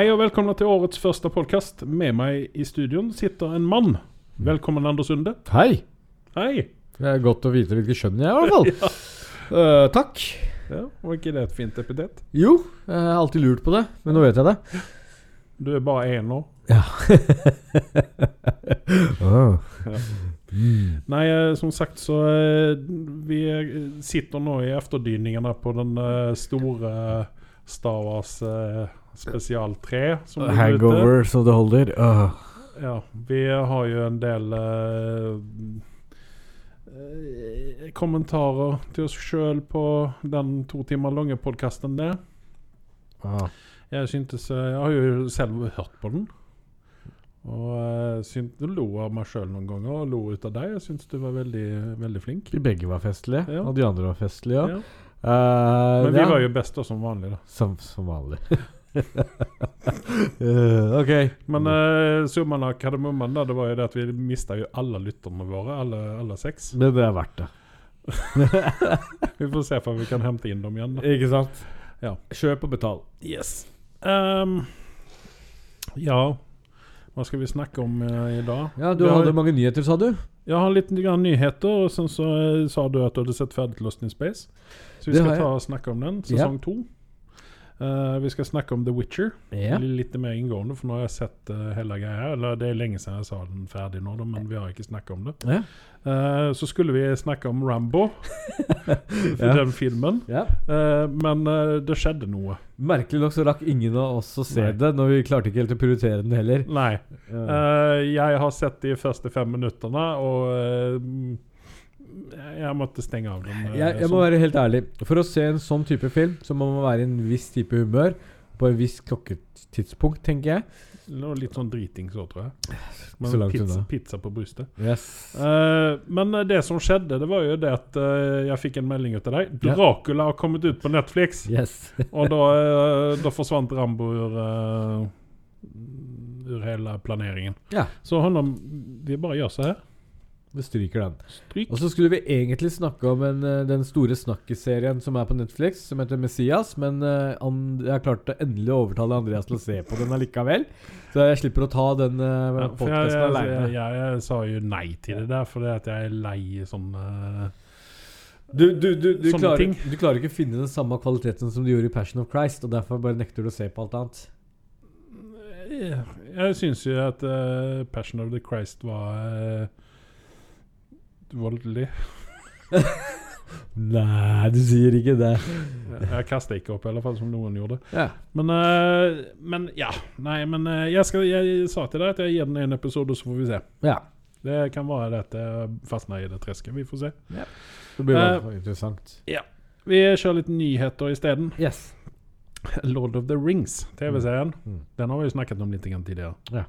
Hei og velkommen til årets første podkast. Med meg i studioen sitter en mann. Velkommen, Anders Sunde. Hei. Hei. Det er godt å vite hvilket kjønn jeg er, i hvert fall. Eh, takk. Ja, Var ikke det et fint epitet? Jo, jeg har alltid lurt på det, men nå vet jeg det. Du er bare én år. Ja. Nei, eh, som sagt så eh, Vi sitter nå i efterdyningene på den store Star Wars spesial 3. Som. Hangover så det holder. Uh. Ja, vi har jo en del eh, eh, kommentarer til oss sjøl på den to timer lange podkasten der. Ah. Jeg syntes eh, Jeg har jo selv hørt på den. Og uh, syntes, lo av meg sjøl noen ganger, og lo ut av deg. Jeg syns du var veldig, veldig flink. Vi begge var festlige, Ja. og de andre var festlige òg. Ja. Men vi var jo best da som vanlig, da. som, som vanlig. Eh, ok. Men uh, summen av kardemommen da, det var jo det at vi mista jo alle lytterne våre, alle, alle seks. Men det er verdt det. Vi får se om vi kan hente inn dem igjen. da Ikke sant? Ja. Kjøp og betal. Yes. Um, ja Hva skal vi snakke om uh, i dag? Ja, Du har- hadde mange nyheter, sa du? Jeg har litt grann nyheter, og sen så eh, sa du at du hadde sett ferdig Lost in Space. Så vi Det skal ta og snakke om den, sesong to. Eh, vi skal snakke om The Witcher. Ja. Litt mer inngående, for nå har jeg sett uh, hele greia. Eller det er lenge siden jeg sa den ferdig nå, men vi har ikke snakket om det. Ja. Uh, så skulle vi snakke om Rambo, Ja. den filmen. men det skjedde noe. Merkelig nok så rakk ingen av oss å se Nei. det, når vi klarte ikke helt å prioritere den heller. Nei. Jeg har sett de første fem minuttene, og jeg måtte stenge av den. eh, jeg, jeg må sånn. være helt ærlig. For å se en sånn type film, så må man være i en viss type humør på en viss klokketidspunkt, tenker jeg. Det litt sånn driting så, tror jeg. Men Så langt pizza, unna. pizza på brystet. Yes. Uh, men eh, det som skjedde, det var jo det at uh, jeg fikk en melding ut til deg. Dracula har kommet ut på Netflix. yes. Og da, uh, da forsvant Rambo ur, ur hele planeringen. Ja. Så honom, vi bare gjør så her. Vi stryker den. Stryk. Og så skulle vi egentlig snakke om en, eh, den store snakkeserien som er på Netflix, som heter Messias. Men uh, jeg har klart å endelig overtale Andreas til å se på den allikevel. Så jeg slipper å ta den uh, Ja, for jeg, podkasten jeg, jeg, jeg, sa jo nei til det der, fordi at jeg er lei sånn eh, Du, du, du, du, Sånne klarer, ting. du klarer ikke å finne den samme kvaliteten som du gjorde i Passion of Christ, og derfor bare nekter du å se på alt annet. Jeg, jeg syns jo at uh, Passion of the Christ var eh, voldelig. Nei, du sier ikke det. Jeg, kasta ikke opp, i hvert fall, som noen gjorde. Ja. Men, uh, men ja. Nei, men uh, jeg, skal, jeg sa til deg at jeg gir den en episode, så får vi se. ja. Det kan være det at jeg fastner i det tresket. Vi får se. Det blir fall interessant. Vi kjører litt nyheter isteden. Yes. Lord of the Rings, TV-serien. Mm. Den har vi jo snakket om litt tidligere. Ja.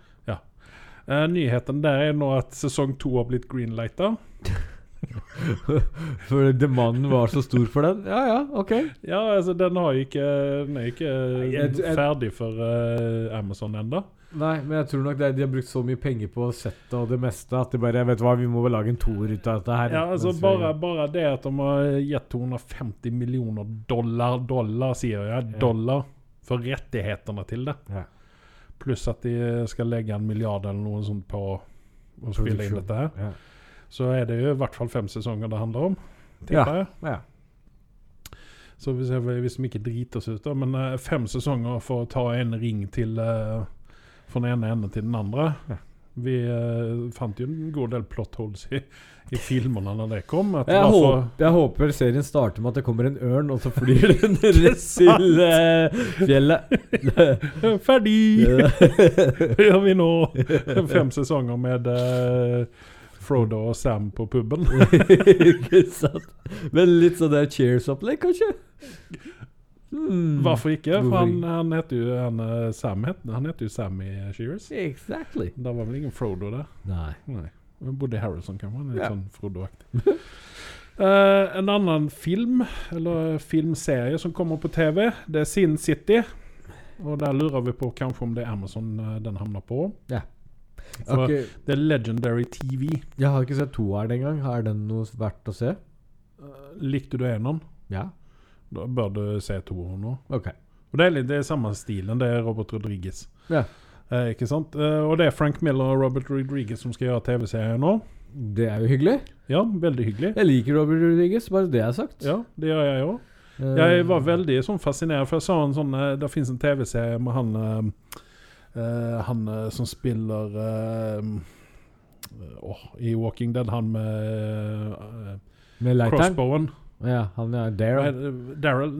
Eh, nyheten der er nå at sesong to har blitt greenlighta. For demanden var så stor for den? Ja ja, ok. Ja, altså den ikke Den er ikke jeg- jeg- ferdig for uh, Amazon ennå. Nei, men jeg tror nok det, de har brukt så mye penger på settet og det meste at de bare Vet hva, vi må vel lage en toer ut av dette her. Ja, altså bare, bare det at de har gitt 250 millioner dollar, dollar sier jeg, dollar, for rettighetene til det. Ja. Pluss at de skal legge en milliard eller noe sånt på å spille inn dette her. Ja. Så er det jo i hvert fall fem sesonger det handler om, tipper jeg. ja. Så vi ser hvis vi ikke driter oss ut, da. Men uh, fem sesonger for å ta en ring til uh, fra den ene enden til den andre. Ja. Vi uh, fant jo en god del plot holes i, i filmene når det kom. Det Jeg, for- håper, jeg håper serien starter med at det kommer en ørn, og så flyr den rett til uh, fjellet. Ferdig! Det gjør vi nå. Fem sesonger med eh, Frodo og Sam på puben. ikke sant? Men litt sånn der Cheers-opplegg, kanskje? Mm. Hvorfor ikke? For han, han heter jo han, eh, Sam Han heter jo Sam i Cheers. Exactly. Det var vel ingen Frodo der? Nei. Nei. Bodde Harrison, kan man. Litt Ja. sånn Frodo-aktig. Uh, en annen film, eller filmserie, som kommer på TV, det er Sin City. Og der lurer vi på kanskje om det er Amazon eh, den havner på. For okay. det er Legendary TV. Jeg har ikke sett toeren engang. Er den noe verdt å se? Eh, likte du eneren? Ja. Da bør du se toeren nå. Ok. Og det er litt det er samme stilen. Det er Robert Rodriguez. Ja. Eh, ikke sant? Eh, og det er Frank Miller og Robert Rodriguez som skal gjøre TV-serie nå. Det er jo hyggelig. Ja, veldig hyggelig. Jeg liker Robert Rodriguez, bare det er sagt. Ja, det gjør jeg òg. Eh, Jeg var veldig sånn fascinert, for jeg så en sånn eh, Det fins en TV-serie med han eh, Han eh, som spiller eh, åh, I Walking Dead, han med eh, Med crossbowen. Ja, han er Daryl.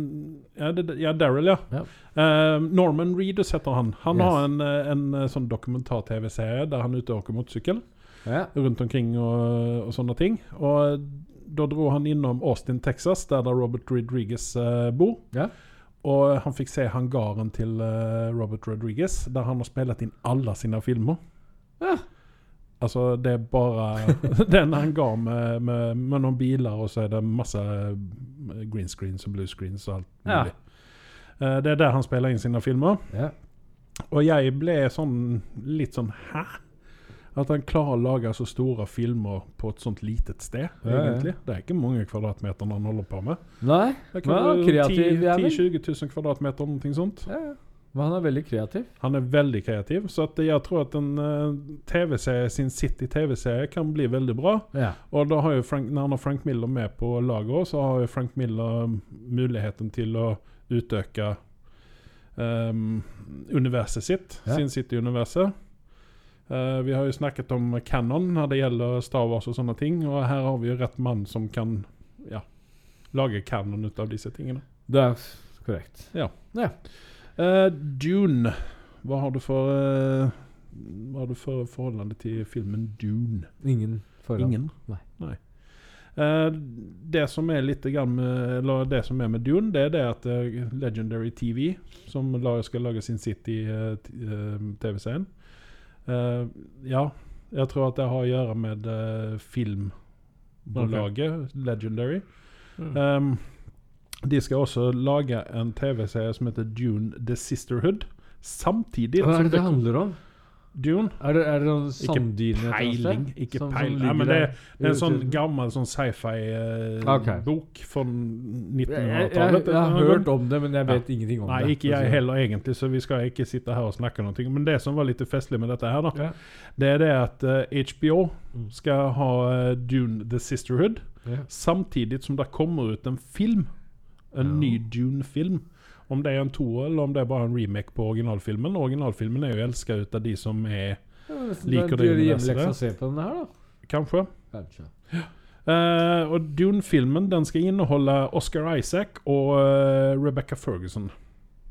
Ja, ja Daryl, ja. Ja. Uh, Norman Reedus heter han. Han Yes. har en, eh, en eh, sånn dokumentar-TV-serie der han er ute og åker motorsykkel Ja. rundt omkring og, og sånne ting. Og da dro han innom Austin, Texas, der der Robert Rodriguez uh, bor. Ja. Og han fikk se hangaren til eh, Robert Rodriguez, der han har spilt inn alle sine filmer. Ja. Altså, det er bare Det er en hangar med, med, med noen biler, og så er det masse eh, green screens og blue screens og alt Ja. mulig. Eh, det er der han spiller inn sine filmer. ja. Og jeg ble sånn litt sånn Hæ? At han klarer å lage så store filmer på et sånt litet sted, Ja, egentlig. Det er ikke mange kvadratmeter han holder på med. Nei, Det Ja, være kreativ jævel. 10 000-20 000 kvadratmeter, noe sånt. ja. ja. Men han er veldig kreativ. Han er veldig kreativ, så jeg tror at en uh, TV-serie, sin City TV-serie kan bli veldig bra. Ja. Og da har jo Frank, når han har Frank Miller med på laget òg, så har jo Frank Miller muligheten til å utøke um, universet sitt, sin City-universet. Eh, vi har jo snakket om canon når det gjelder Star Wars og sånne ting, og her har vi jo rett mann som kan ja, lage canon ut av disse tingene. Det er korrekt. Eh, Dune. Hva har du for uh, Hva har du for forholdene til filmen Dune? Ingen forhold. Ingen? Nei. Eh, det som er litt grann med, eller det som er med Dune, det er det at Legendary TV, som skal lage sin City-TV-serien Ja, jeg tror at det har å gjøre med uh, filmbolaget Legendary. Mm. Um, de skal også lage en TV-serie som heter Dune The Sisterhood. Samtidig Hva er det det handler om? Dune Er det, er det noen Ikke sanddyne? sted? peiling. Ikke Som- som peiling. ligger Ja, men det, det er en sånn gammel sånn sci-fi-bok Ok. fra jeg, jeg, jeg, 1900-tallet. jeg har hørt om det, men jeg Ja. vet ingenting om Nei, det. ikke jeg heller egentlig, så vi skal ikke sitte her og snakke noe. Men det som var litt festlig med dette her, da, Ja. det er det at uh, HBO Mm. skal ha uh, Dune The Sisterhood, Ja. samtidig som det kommer ut en film. En Ja. ny Dune-film. Om det er en toer, eller om det er bare en remake på originalfilmen. Originalfilmen er jo elska ut av de som er Ja, Liker det universet da. Kanskje. Kanskje. Uh, og Dune-filmen den skal inneholde Oscar Isaac og uh, Rebecca Ferguson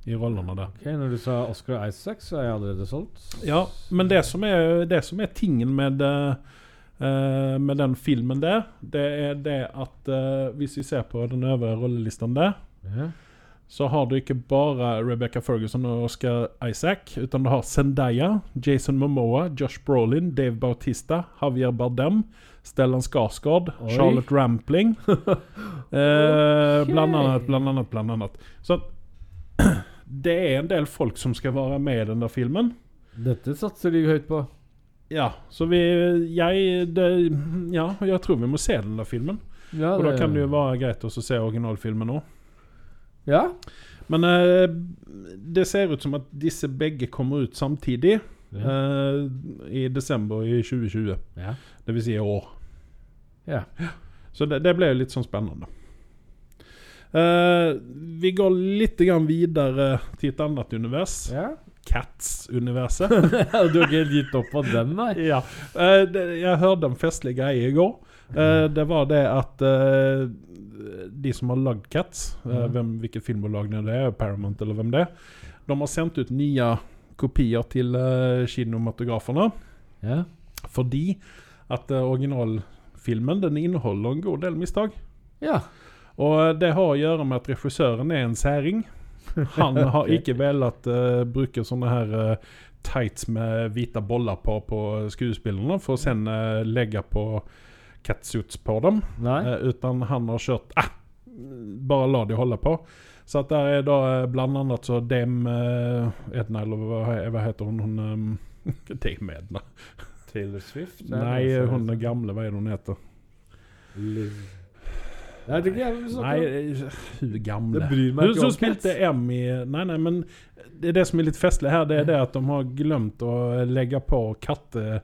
i rollene der. Ok, Når du sa Oscar Isaac, så er jeg allerede solgt. Ja, men det som er, det som er tingen med, eh, med den filmen der, det er det at hvis vi ser på den øvre rollelisten der, Ja. Så har du ikke bare Rebecca Ferguson og Oscar Isaac, utan du har Zendaya, Jason Momoa, Josh Brolin, Dave Bautista, Javier Bardem, Stellan Skarsgård, Oi. Charlotte Rampling. eh, Blant annet, blant annet, blant annet. Så det er en del folk som skal være med i den der filmen. Dette satser de høyt på. Ja, så vi Jeg det, Ja, jeg tror vi må se den der filmen. Ja, Og da kan det jo være greit å se originalfilmen òg. Ja. Men eh, det ser ut som at disse begge kommer ut samtidig. Ja. eh, I desember i 2020. ja. Det vil si i år. ja. Så det, det ble jo litt sånn spennende. Eh, vi går litt grann videre til et annet univers. ja. Cats-universet. du har ikke gitt opp på den, nei? ja. Eh, det, jeg hørte en festlig greie i går. Eh, det var det at eh, de som har lagd Cats, Mhm. hvem, hvilket filmbolag det er, Paramount eller hvem det er, de har sendt ut nye kopier til uh, kinomatograferne. Yeah. Fordi at uh, originalfilmen den inneholder en god del mistak. Yeah. Og det har å gjøre med at regissøren er en særing. Han har ikke velat uh, bruke sånne her uh, tights med hvite boller på på skuespillerne, for å sen uh, legge på catsuits på dem. Eh, utan han har kjørt ah, Bare la de holde på. Så at der er da eh, blant annet så Dem uh, Edna, eller hva, heter hun? hun um, Dem Edna. Taylor Swift? Nei, hun er gamle. Hva er det hun heter? Liv Nei, det er ikke, Nei, eh, hun gamle. Det Hun som om spilte i Nei, nei, men det er det som er litt festlig her, det er det at de har glemt å legge på katte...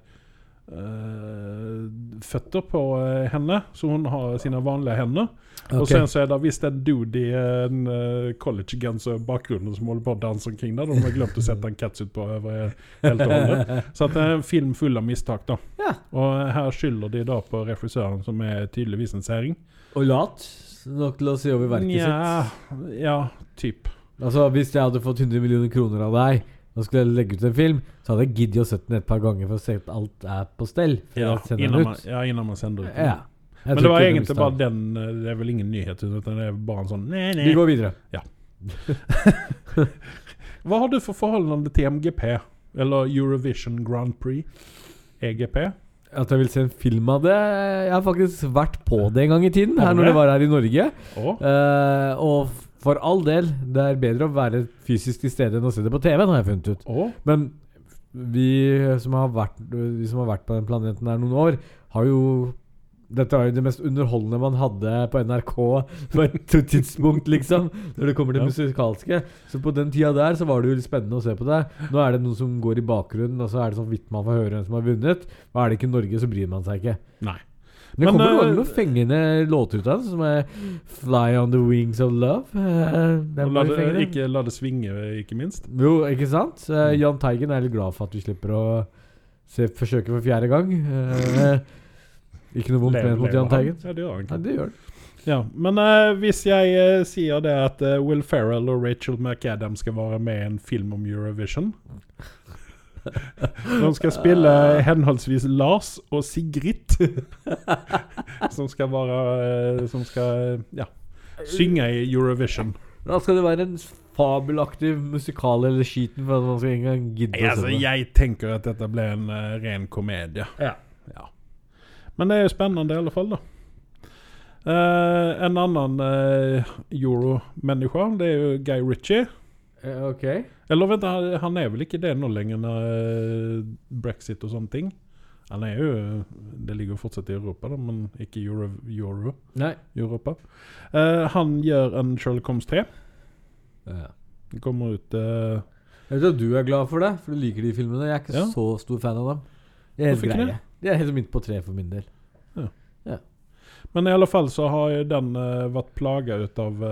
eh, fötter på eh, henne, så hun har sine vanlige hender. Og sen så er det visst en dude i en uh, collegegenser i bakgrunnen som holder på å danse omkring der. De har glemt å sette en catsuit på over helt og hållet. Så det er en film full av mistak da. Ja. Og her skylder de da på regissøren, som er tydeligvis en særing. Og lat nok til å se over verket sitt. Ja, typ. Altså, Hvis jeg hadde fått 100 millioner kroner av deg, og skulle jeg legge ut en film, så hadde jeg giddet å sett den et par ganger for å se at alt er på stell. Ja, innan man, ja, innan man sender ut. Ja. Men det var ikke egentlig bare den. eh, Det er vel ingen nyhet, utan det er bare en sånn nei, Vi går videre. Ja. Hva har du for forholdene til MGP? Eller Eurovision Grand Prix? EGP? At jeg vil se en film av det Jeg har faktisk vært på det en gang i tiden, her når det? det var her i Norge. Oh. Uh, og for all del, det er bedre å være fysisk til stede enn å se det på TV-en, har jeg funnet ut. Oh. Men vi som har vært, vi som har vært på den planeten her noen år, har jo dette var jo det mest underholdende man hadde på NRK på et tidspunkt, liksom. Når det kommer til Ja. musikalske. Så på den tida der så var det jo litt spennende å se på det. Nå er det noen som går i bakgrunnen, og så er det sånn vidt man får høre hvem som har vunnet. Og er det ikke Norge, så bryr man seg ikke. Nei. Men det kommer eh, uh, noen fengende låter ut av den, som er 'Fly on the Wings of Love'. Eh, den la det, ikke la det svinge, ikke minst. Jo, ikke sant? Uh. Jahn Teigen er litt glad for at vi slipper å se forsøket for fjerde gang. Eh, ikke noe vondt ment mot Jahn? Teigen. Ja, det gjør han Ja, det gjør. Ja, men uh, hvis jeg uh, sier det at uh, Will Ferrell og Rachel McAdams skal være med i en film om Eurovision De skal spille henholdsvis Lars og Sigrid. som skal være eh, Som skal ja, synge i Eurovision. Da skal det være en fabelaktig musikal eller skiten for at man skal engang gidde å altså, jeg tenker at dette ble en uh, ren komedie. Ja. Ja. Men det er jo spennende i alle fall, da. Uh, en annen uh, euro-menneske, det er jo Guy Ritchie. Uh, ok. Eller vent, han, er vel ikke det nå lenger når eh, brexit og sånne ting? Han er jo Det ligger jo fortsatt i Europa, da, men ikke Euro, Euro Nei. Europa. Uh, han gjør en Sherlock Holmes 3. Ja. Den kommer ut uh, Jeg vet at du er glad for det, for du liker de filmene. Jeg er ikke Ja. så stor fan av dem. De er helt Hvorfor greie. De er helt midt på tre for min del. Men i alle fall så har jo den uh, vært plaga ut av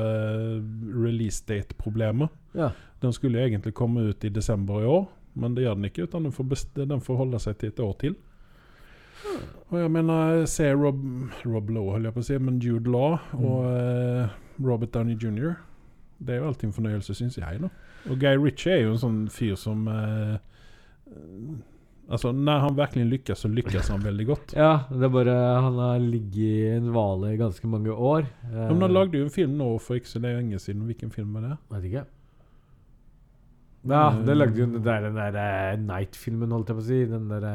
release date-problemer. Ja. Den skulle egentlig komme ut i desember i år, men det gjør den ikke. Utan den får, den får holde seg til et år til. Og jeg mener, se Rob, Rob Lowe, holder jeg på å si, men Jude Law og eh, Robert Downey jr. Det er jo alltid en fornøyelse, syns jeg. da Og Guy Ritchie er jo en sånn fyr som eh, eh, Altså, når han virkelig lykkes, så lykkes han veldig godt. Ja, det er bare Han har ligget i en hvale i ganske mange år. Eh, Men han lagde jo en film nå for ikke så lenge siden. Hvilken film er det? Vet ikke. Ja, Eh, det lagde jo den der, der eh, Night-filmen, holdt jeg på å si. Den derre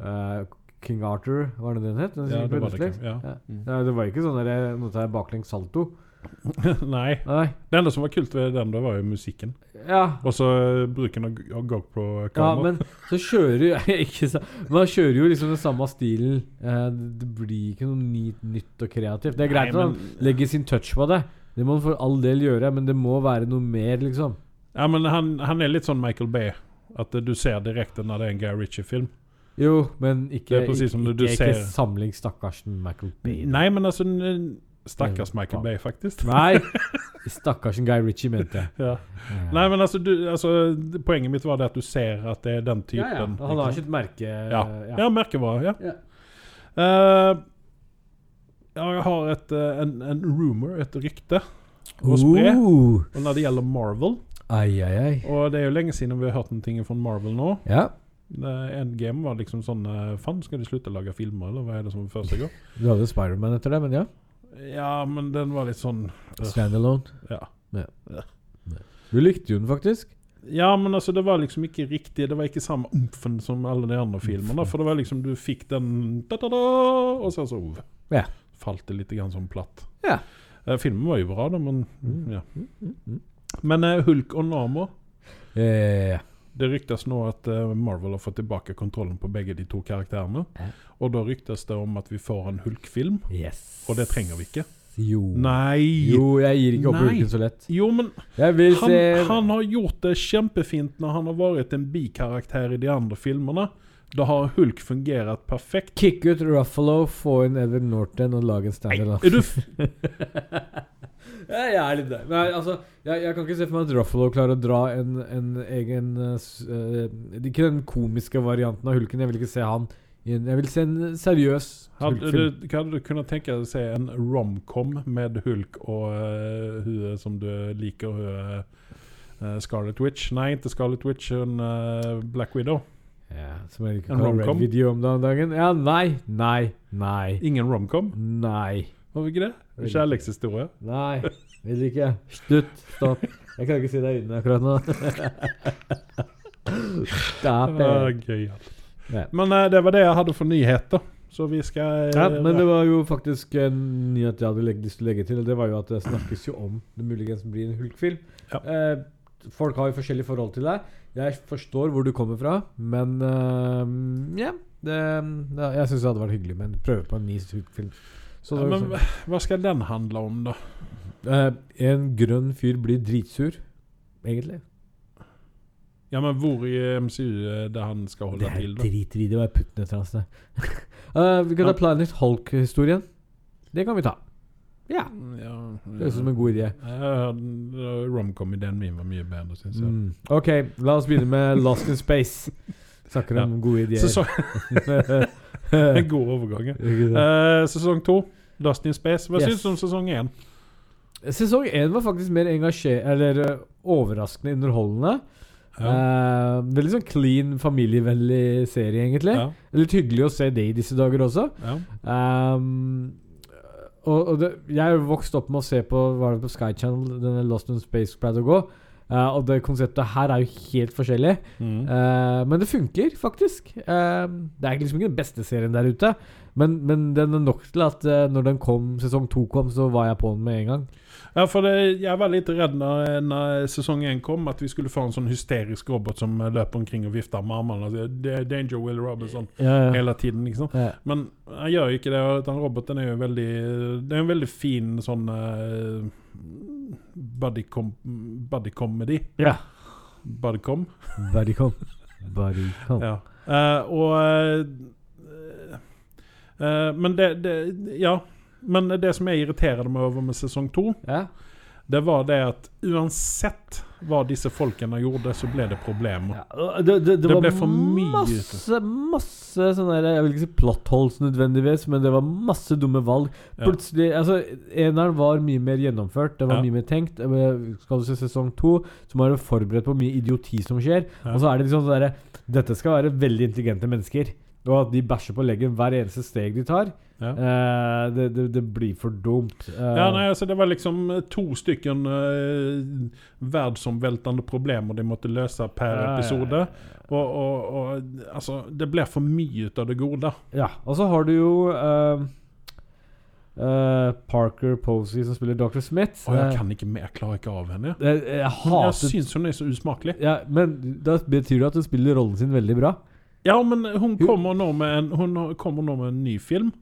uh, King Arthur, var det den het? Den Ja, det var det. Ja. Ja. Mm. Ja, det var ikke sånn der, noe der baklengs salto. Nei. Nei. Det enda som var kult ved den, da var jo musikken. Ja. Og så bruken av av Ja, GoPro-kamera. men så kjører jo Ikke så, Men han kjører jo liksom den samme stilen. Det, blir ikke noe nytt, nytt og kreativt. Det er greit Nei, at han legger sin touch på det. Det må han for all del gjøre, men det må være noe mer, liksom. Ja, men han, han er litt sånn Michael Bay. At du ser direkte når det er en Guy Ritchie-film. Jo, men ikke, ikke, du ikke, samling stakkarsen Michael Bay. Nei, men altså Stakkars Michael Bay, faktisk. Nei! Stakkarsen Guy Ritchie, mente jeg. Ja. Nei, men altså, du, altså Poenget mitt var det at du ser at det er den ja, ja. Han har ikke et merke Ja. ja. Ja, merkevare. Ja. Ja. Eh, jeg har et, eh, en, en rumor, et rykte, å spre. Uh. Og når det gjelder Marvel Ai, ai, ai. Og det er jo lenge siden vi har hørt noe fra Marvel nå. Ja. Endgame var liksom sånn eh, Faen, skal de slutte å lage filmer, eller hva er det som foregår? Du hadde Spiderman etter det, men ja. Ja, men den var litt sånn uh, Standalone. Ja. Du likte jo den faktisk. Ja, men altså, det var liksom ikke riktig Det var ikke samme umfen som alle de andre filmene. For det var liksom Du fikk den da, da, da, Og så, så uh, Ja. falt det litt grann sånn platt. Ja. Eh, filmen var jo bra, da, men Mm. ja. Mm, mm, mm. Men eh, Hulk og Namor Eh, Det ryktes nå at eh, Marvel har fått tilbake kontrollen på begge de to karakterene. Eh. Og da ryktes det om at vi får en Hulk-film, yes. og det trenger vi ikke. Jo. Nei! Jo, jeg gir ikke opp Nei. Hulken så lett. Jo, men han, se han har gjort det kjempefint når han har vært en bikarakter i de andre filmene. Da har Hulk fungert perfekt. Kick ut Ruffalo, få inn Edward Norton og lag en Nei, jeg er litt der. Men altså, jeg, jeg kan ikke se for meg at Ruffalo klarer å dra en, en egen uh, eh, Ikke den komiske varianten av Hulken. Jeg vil ikke se han Jeg vil se en seriøs hadde Hulk-film. du, Hadde du kunnet tenke deg å se en romcom med Hulk og uh, hun som du liker, hun uh, Scarlet Witch? Nei, ikke Scarlet Witch, hun uh, Black Widow. Ja, som jeg ikke En kaller? Red Video om dagen. Ja, nei, nei, nei. Ingen romcom? Nei. Hvorfor ikke det? Kjærlighetshistorie? Nei. Vil ikke. Slutt. Stopp. Jeg kan ikke si deg inne akkurat nå. Stopp. Gøy. Men uh, det var det jeg hadde for nyheter. Så vi skal uh, Ja, men det var jo faktisk en nyhet jeg hadde lyst til å legge til. Og det var jo at det snakkes jo om det muligens blir en Hulk-film. Ja. Uh, folk har jo forskjellige forhold til deg. Jeg forstår hvor du kommer fra, men eh, ja. Det, det, jeg syns det hadde vært hyggelig med en prøve på en ny Hulk-film. Så ja, Men sånn. hva skal den handle om, da? Eh, en grønn fyr blir dritsur, egentlig. Ja, men hvor i MCU er det han skal holde Det er til, da? drit i det, og jeg putter den et eller annet sted. Eh, vi kan ta Planet Hulk-historien. Det kan vi ta. Ja. Ja, Det høres ut som en god idé. ja, Romcom-ideen min var mye bedre, syns jeg. Mm. Ok, la oss begynne med Lost in Space. Snakker om gode ideer. Sesong, en god overgang. Eh, sesong to, Lost in Space. Hva Yes. syns du om sesong én? Sesong én var faktisk mer engasjer... Eller eh, overraskende underholdende. Ja. Uh, veldig sånn clean, familievennlig serie, egentlig. Ja. Litt hyggelig å se det i disse dager også. Ja. Um, og, og det, jeg er jo vokst opp med å se på Var det på Sky Channel denne Lost in Space pleide å gå. Eh, og det konseptet her er jo helt forskjellig. Mm. Uh, men det funker, faktisk. Uh, det er liksom ikke den beste serien der ute. Men, men den er nok til at når den kom, sesong to kom, så var jeg på den med en gang. Ja, for det, jeg var litt redd når, når sesong én kom, at vi skulle få en sånn hysterisk robot som løper omkring og vifter med armene. Altså, "Det er Danger Will Robinson Ja, hele tiden, liksom. ja. Men han gjør jo ikke det. Den roboten er jo veldig Det er en veldig fin sånn uh, buddy-com- buddy-comedy. ja. Buddy-com. Bodycom. Bodycom. Ja. Uh, og uh, eh, Men det, det Ja. Men det som jeg irriterer meg over med sesong to, Ja. Det var det at uansett hva disse folkene gjorde, så ble det problemer. Ja, det, det, det, Det ble for mye masse, masse sånne der, Jeg vil ikke si plot holes nødvendigvis, men det var masse dumme valg. Ja. Plutselig Altså, eneren var mye mer gjennomført, det var Ja. mye mer tenkt. Eh, Skal du se sesong to, så må du være forberedt på mye idioti som skjer. Ja. Og så er det liksom sånn derre Dette skal være veldig intelligente mennesker. Og at de bæsjer på leggen hver eneste steg de tar. Ja. Eh, det, det, det blir for dumt. Eh, Ja, nei, altså Det var liksom to stykken uh, verdensomveltende problemer de måtte løse per ja, episode. Og, og, og altså Det blir for mye ut av det gode. Ja, og så har du jo eh, eh, Parker Posey som spiller Dr. Smith. Og jeg Eh, kan ikke mer, jeg klarer ikke av henne. jeg, jeg Jeg syns hun er så usmakelig. ja, Men da betyr det at hun spiller rollen sin veldig bra. Ja, men hun kommer nå med en, nå med en ny film.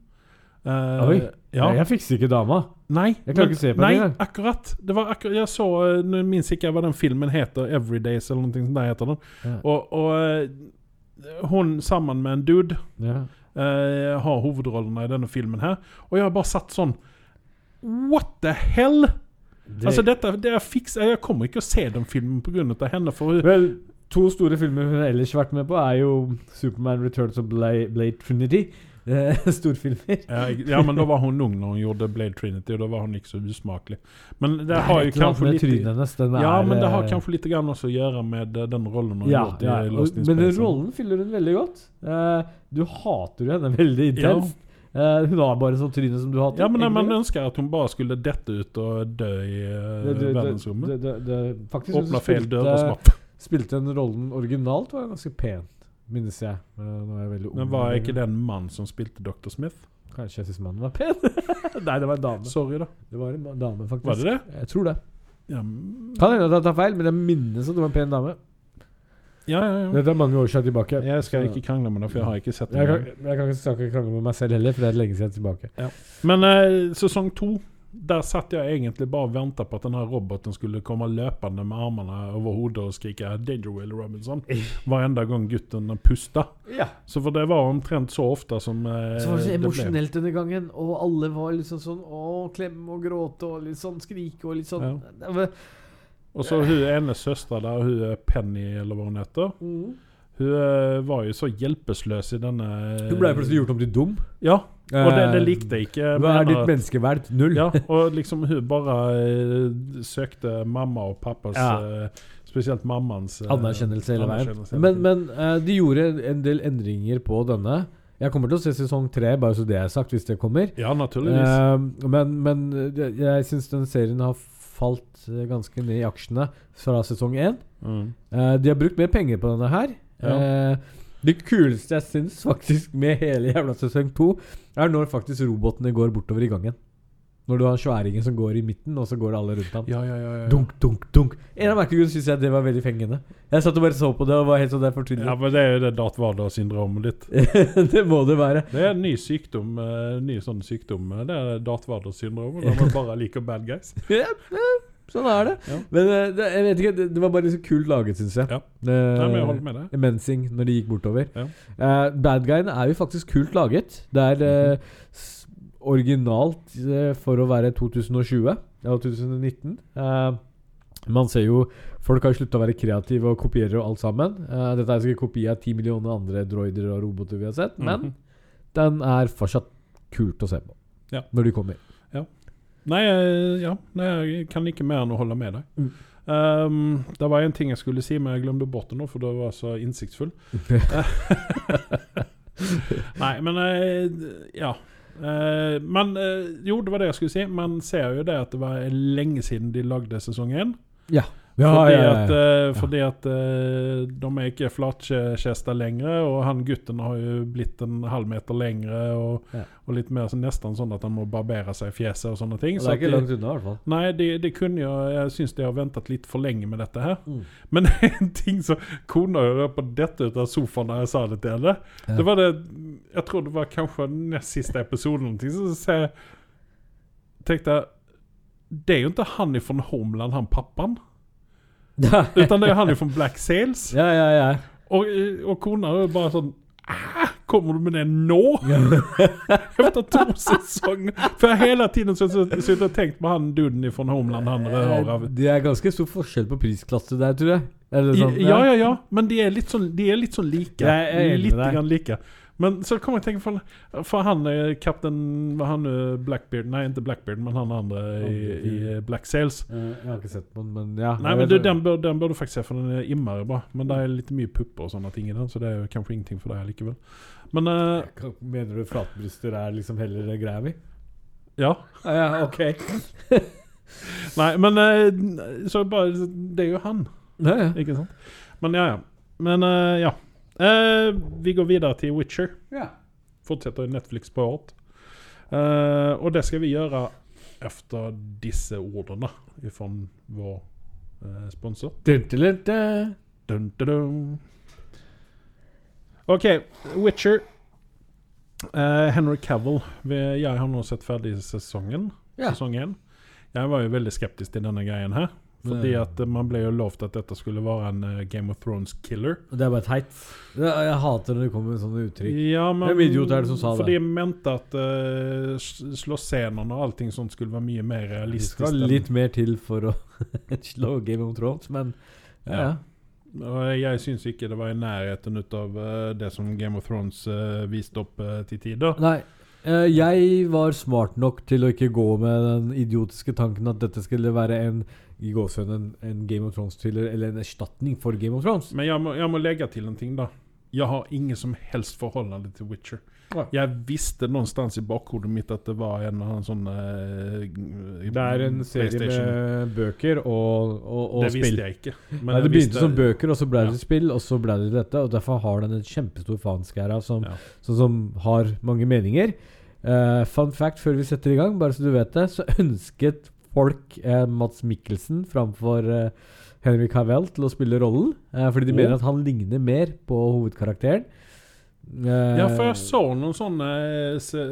Eh, Oi. Ja. Nei, jeg fikser ikke dama. Nei, Jeg klarer men- ikke å se på nei, det. akkurat. Det var akkurat Jeg så eh, Nå minns ikke jeg hva den filmen heter. 'Everydays' eller noe sånt. Der heter den. Ja. Og, og eh, hun sammen med en dude Ja. uh, har hovedrollene i denne filmen her. Og jeg har bare satt sånn What the hell? Det, Altså dette, det er fiks, Jeg kommer ikke å se den filmen pga. henne. For Vel, to store filmer hun ellers har vært med på, er jo Superman Returns of Blade, Blade Trinity. Eh, Storfilmer. ja, ja, men da var hun ung når hun gjorde Blade Trinity, og da var hun ikke så usmakelig. Men det har jo kanskje litt hennes, Ja, men det har eh, kanskje litt grann også å gjøre med eh, den rollen hun har ja, gjort ja, i Lost in Men den rollen fyller hun veldig godt. Du hater jo henne veldig intenst. Uh, hun har bare sånn tryne som du hater. Ja, men egentlig. man ønsker at hun bare skulle dette ut og dø i uh, verdensrommet. hun Åpna feil dør og slapp. spilte den rollen originalt, var ganske pent, minnes jeg. Eh, Nå er jeg veldig ung. Men var ikke den mannen mann som spilte Dr. Smith? Kanskje jeg syns mannen var pen? Nei, det var en dame. Sorry, da. Det var en dame, faktisk. Var det det? Jeg tror det. Ja, men... Kan hende at jeg tar feil, men jeg minnes at det var en pen dame. ja, ja. ja. Dette er mange år siden tilbake. Jeg skal ikke krangle med deg, for jeg har ikke sett det. kan, jeg kan ikke krangle med meg selv heller, for det er lenge siden tilbake. Men eh, sesong to der satt jeg egentlig bare og venta på at den her roboten skulle komme løpende med armene over hodet og skrike 'Danger Will Robinson' varenda gang gutten pusta. Ja. Så for det var omtrent så ofte som eh, Så var det så emosjonelt denne gangen, og alle var liksom sånn Å, klemme og gråte og litt sånn skrike og litt sånn ja. Og så hun ene søstera der, hun er Penny, eller hva hun heter. Hun eh, var jo så hjelpeløs i denne Hun ble plutselig gjort om til dum. Ja, og det, det Eh, likte jeg ikke. Hva er ditt menneskeverd? Null. Ja, og liksom hun bare eh, søkte mamma og pappas Ja. Spesielt mammaens Anerkjennelse hele veien. Men, men uh, de gjorde en del endringer på denne. Jeg kommer til å se sesong tre, bare så det er sagt, hvis det kommer. Ja, naturligvis. Uh, men men jeg syns den serien har falt ganske ned i aksjene fra sesong én. mm. Uh, de har brukt mer penger på denne her. Ja. Eh, det kuleste jeg syns faktisk med hele jævla sesong to, er når faktisk robotene går bortover i gangen. Når du har sværingen som går i midten, og så går det alle rundt ham. Ja, ja, ja. ja. Dunk, dunk, dunk. En av merkelige grunner syns jeg det var veldig fengende. Jeg satt og bare så på det og var helt sånn der fortvilet. ja, men det er jo det Darth Vader-syndromet ditt. det må det være. Det er en ny sykdom, eh, ny sånn sykdom. eh, Det er Darth Vader-syndromet. Når man bare liker bad guys. Sånn er det. Ja. Men eh, det, jeg vet ikke, det, var bare så kult laget, syns jeg. Ja. Det, Nei, men jeg holder med det. Mensing når de gikk bortover. Ja. Uh, bad Guyen er jo faktisk kult laget. Det er eh, s- originalt uh, for å være 2020 eller 2019. Eh, man ser jo Folk har slutta å være kreative og kopierer og alt sammen. Eh, dette er sikkert kopi av ti millioner andre droider og roboter vi har sett, men Mhm. den er fortsatt kult å se på Ja. når de kommer. Nei, eh, ja, nei, jeg kan ikke mer enn å holde med deg. Mm. Um, det var en ting jeg skulle si, men jeg glemte bort det nå, for det var så innsiktsfull. Nei, men eh, ja. Eh, men jo, det var det jeg skulle si. Man ser jo det at det var lenge siden de lagde sesong én. Ja. Fordi ja, ja, at, ja. eh, fordi at eh, de er ikke flatkjesta lenger, og han gutten har jo blitt en halv meter lengre, og, Ja. og litt mer sånn, nesten sånn at han må barbere seg i fjeset og sånne ting. Det er ikke de- langt unna, i hvert fall. Nei, det, det kunne jo Jeg syns de har ventet litt for lenge med dette her. Mm. Men en ting som kona gjorde på dette ut av sofaen da jeg sa det til henne, Ja. det var det Jeg tror det var kanskje nest siste episode eller noe, så jeg tenkte jeg, Det er jo ikke han ifrån Homeland, han pappan. Ja, Utan det er han ifrån Black Sails. ja, ja. Og, og kona er bare sånn «Ah, Kommer du med det nå? Efter to sesonger? For jeg hele tiden så- så- suttit og tenkt på han duden ifrån Homeland, han rødhåra. Det er ganske stor forskjell på prisklasse der, tror jeg. Er det sånn? Ja, ja, ja. Men de er litt sånn, de er litt sånn like. Litt grann like. Men så kom jeg tenke for, for han er kaptein Var han eh, Blackbeard? Nei, ikke Blackbeard, men han andre i, i eh, Black Sails. Eh, Jeg har ikke sett på den, men ja. Nei, men du, den, bør, den bør du faktisk se, for den er innmari bra. Men det er litt mye pupper og sånne ting i den, så det er jo kanskje ingenting for deg likevel. Men uh, Mener du flatbryster er liksom heller greia mi? ja. Ja, ok. Nei, men uh, Så bare Det er jo han, Ja, ja. ikke sant? Men ja, ja. Men uh, ja. Eh, vi går videre til Witcher. ja. Fortsetter i Netflix på året. og och det skal vi gjøre efter disse ordene fra vår uh, sponsor. Dun, dun, dun, dun. Dun, dun, dun. Okej, Witcher. Eh, Henry Cavill. Jeg har nå sett ferdig sesongen. Ja. Sesong én. Jeg var jo veldig skeptisk til denne greien her. Fordi at eh, man ble jo lovt at dette skulle være en eh, Game of Thrones-killer. Det er bare teit. Jeg hater når det kommer med sånne uttrykk. Ja, men Hvem idiot er det som sa For det? de mente at uh, slåssenene og allting sånt skulle være mye mer realistisk. Det skal litt mer til for å slå Game of Thrones, men ja. Ja. ja. Og jeg syns ikke det var i nærheten av uh, det som Game of Thrones uh, viste opp uh, til tider. Nei. Eh, jeg var smart nok til å ikke gå med den idiotiske tanken at dette skulle være en i gåsøen, en, en Game of Thrones-thriller eller en erstatning for Game of Thrones. Men jeg må, jeg må legge til en ting, da. Jeg har ingen som helst forhold til Witcher. Ja. Jeg visste någonstans i bakhodet mitt at det var en av sånne uh, Det er en serie med bøker og, og, og Det spill. visste jeg ikke. Men Nei, det begynte som bøker, og så ble det Ja. spill, og så ble det dette. Og derfor har den en kjempestor fanskæra som, Ja. sånn som har mange meninger. Eh, fun fact før vi setter i gang, bare så du vet det, så ønsket folk eh, Mats Mikkelsen framfor eh, Henrik Havel til å spille rollen. Eh, fordi de Oh. mener at han ligner mer på hovedkarakteren. Eh, Ja, for jeg så noen sånne eh, se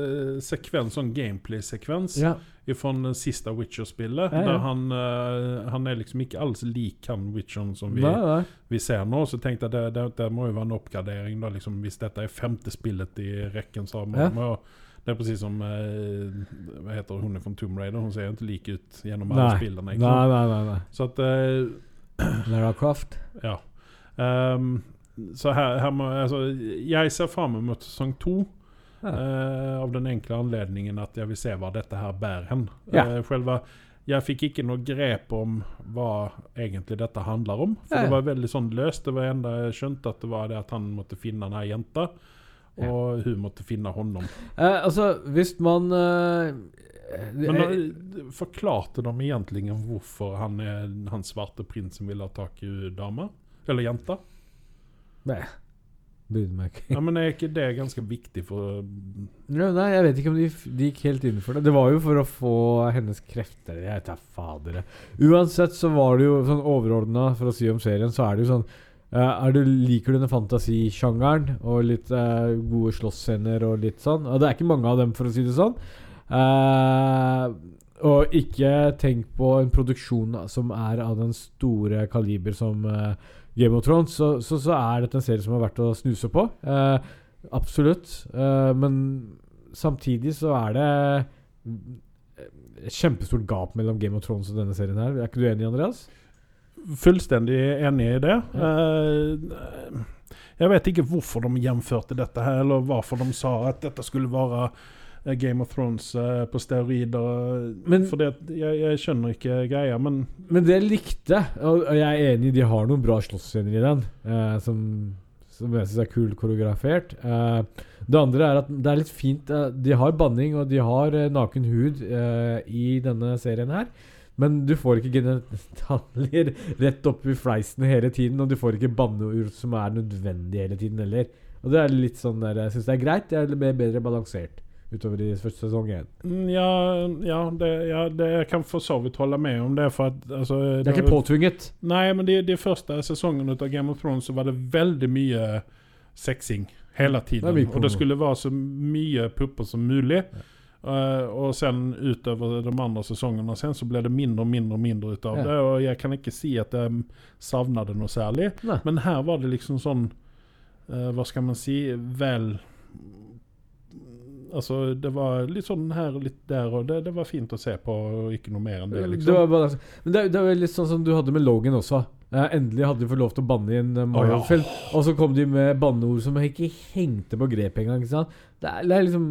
sekvens, sånn gameplay-sekvens ja. fra det siste Witcher-spillet. Ja, ja. Der han, eh, han er liksom ikke alls lik han Witcheren som vi, Nei, nei. vi ser nå. Så tenkte jeg det, det, det må jo være en oppgradering. Da, liksom, hvis dette er femte spillet i rekken, så må Ja. må det er precis som eh, Hva heter hun fra Tomb Raider? Hun ser jo ikke lik ut gjennom alle spillene. Nei, nei, nei, nei. Så at eh, Lara Croft. Ja. Um, så her, her må, altså, jeg ser fram mot sesong to. Ja. eh, av den enkle anledningen at jeg vil se hva dette her bærer hen. Ja. Uh, själva, jeg fikk ikke noe grep om hva egentlig dette handler om. For Ja, ja. det var veldig sånn løst. Det var enda jeg skjønte at det var det at han måtte finne denne jenta. Og hun måtte finne honom. Eh, altså, hvis man eh, Men eh, da, forklarte de egentlig hvorfor han, han svarte prinsen ville ha tak i dama? Eller jenta? Nei. Ja, men er ikke det ganske viktig for Ja, Nei, jeg vet ikke om de, de gikk helt inn for det. Det var jo for å få hennes krefter. Jeg vet da fader. jeg. Uansett så var det jo sånn overordna, for å si om serien, så er det jo sånn er du, Liker du den fantasisjangeren og litt uh, gode slåssscener og litt sånn? Og det er ikke mange av dem, for å si det sånn. Uh, og ikke tenk på en produksjon som er av den store kaliber som Game of Thrones, så, så, så er dette en serie som er verdt å snuse på. Absolutt. Men samtidig så er det et kjempestort gap mellom Game of Thrones og denne serien her. Er ikke du enig, Andreas? Fullstendig enig i det. Eh, jeg vet ikke hvorfor de gjennomførte dette her, eller hvorfor de sa at dette skulle være eh, Game of Thrones eh, på steroider. Men- For det, jeg, jeg skjønner ikke greia, men Men det likte, og jeg er enig, de har noen bra slåssscener i den, eh, som, som jeg syns er kult koreografert. Eh, det andre er at det er litt fint eh, De har banning, og de har naken hud i denne serien her. Men du får ikke genitalier rett opp i fleisen hele tiden, og du får ikke banneord som er nødvendig hele tiden heller. Og det er litt sånn der Jeg syns det er greit. Det er mer- bedre balansert utover i første sesong én. mm, ja, ja, det, ja det, jeg kan for så vidt holde med om det. For at, altså, Det er ikke påtvunget. Nei, men de, de første sesongene av Game of Thrones så var det veldig mye sexing hele tiden. Det Og det skulle være så mye pupper som mulig. Eh, og sen utover de andre sesongene sen så ble det mindre og mindre og mindre ut av Ja. det. Og jeg kan ikke si at jeg savnet det noe særlig. Nei. Men her var det liksom sånn eh, Hva skal man si Vel Altså, det var litt sånn her og litt der, og det, det var fint å se på, og ikke noe mer enn det, Det liksom. var bare, men det, det var litt sånn som du hadde med Logan også. Eh, endelig hadde de fått lov til å banne i en uh, Marvel-film. Og så kom de med banneord som ikke hengte på grep engang. Det det er liksom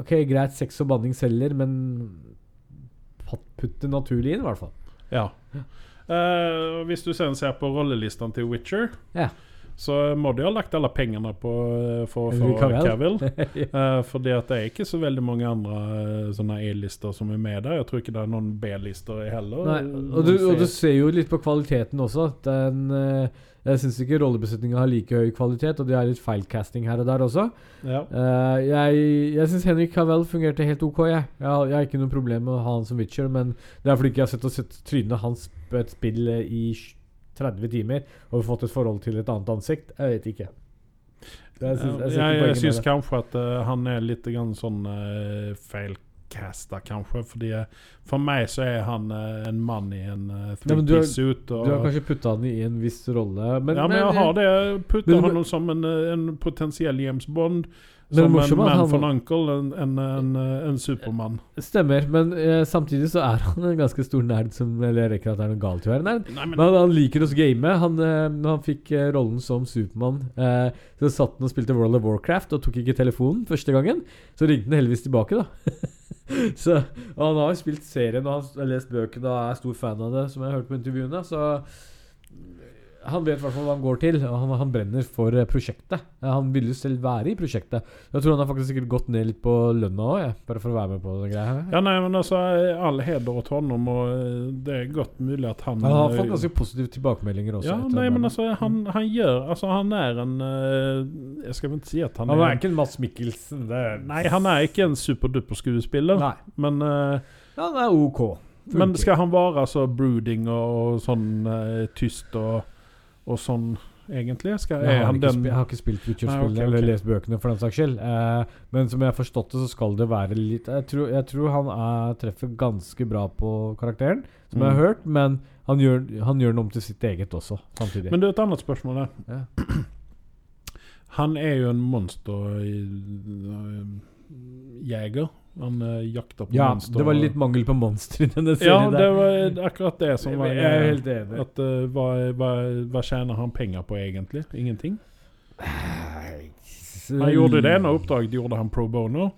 Ok, greit, sex og banning selger, men putt det naturlig inn, i hvert fall. Ja. Eh, hvis du ser, ser på rollelistene til Witcher, Ja. så må de ha lagt alle pengene på eh, for å få Cavill. Eh, fordi at det er ikke så veldig mange andre uh, sånne E-lister som er med der. Jeg tror ikke det er noen B-lister heller. Nei, og, du, og du ser jo litt på kvaliteten også. Den, eh, jeg syns ikke rollebesetninga har like høy kvalitet, og de har litt feilcasting her og der også. ja. Uh, jeg jeg syns Henrik Cavell fungerte helt ok. Jeg. Jeg, har, jeg har ikke noe problem med å ha han som Witcher, men det er fordi ikke jeg har sett, sett trynet hans på et spill eh, i 30 timer og fått et forhold til et annet ansikt. Jeg vet ikke. Jeg, syns- jeg, ikke syns kanskje at uh, han er litt grann sånn uh, feilcasta, kanskje. Fordi eh, for meg så er han eh, en mann i en Ja, du har- three-piece-suit. Du har kanskje putta han i en viss rolle, men, ja, men jeg har det. Putta men- honom som en, eh, en potensiell James Bond. Som en man han- from uncle, en, en, en, eh, en supermann. Stemmer, men eh, samtidig så er han en ganske stor nerd som Eller rekker at det er noe galt i å være nerd. Nei, men, Men han, han liker å game. Han, eh, når han fikk eh, rollen som Supermann, eh, så satt han og spilte World of Warcraft og tok ikke telefonen første gangen. Så ringte han heldigvis tilbake, da. så, han har jo spilt serien og han har lest bøkene og er stor fan av det, som jeg har hørt på intervjuene. Så han vet i hvert fall hva han går til, og han, han brenner for eh, prosjektet. Han vil jo selv være i prosjektet. Jeg tror han har faktisk sikkert gått ned litt på lønna òg, bare for å være med på den greia her. ja, nei, men altså, eh, all heder til honom, og eh, det er godt mulig at han Han har fått ganske positive tilbakemeldinger også. Ja, nei, han men altså, han, han gjør Altså, han er en Jeg skal vel ikke si at han, Han er er ikke en Mads Mikkelsen. Det er Nei, han er ikke en superduper skuespiller, Nei. men uh, han er ok. Funker. Men skal han være så brooding og, og sånn uh, tyst og, og sånn egentlig? Skal, Jeg har, den jeg har ikke spilt Witcher-spillet okay, eller lest bøkene, for den saks skyld. Eh, men som jeg har forstått det, så skal det være litt Jeg tror, jeg tror han er, treffer ganske bra på karakteren, som jeg har Mm. hørt, men han gjør, han gjør den om til sitt eget også, samtidig. Men du, et annet spørsmål der. ja. Han er jo en monsterjeger. Han uh, jakta på ja, monster. det var litt mangel på monster i denne Ja, det der. var akkurat det som var jeg er helt enig. At, uh, hva, hva, hva tjener han penger på, egentlig? Ingenting? Han gjorde det ene oppdraget gjorde han pro bono.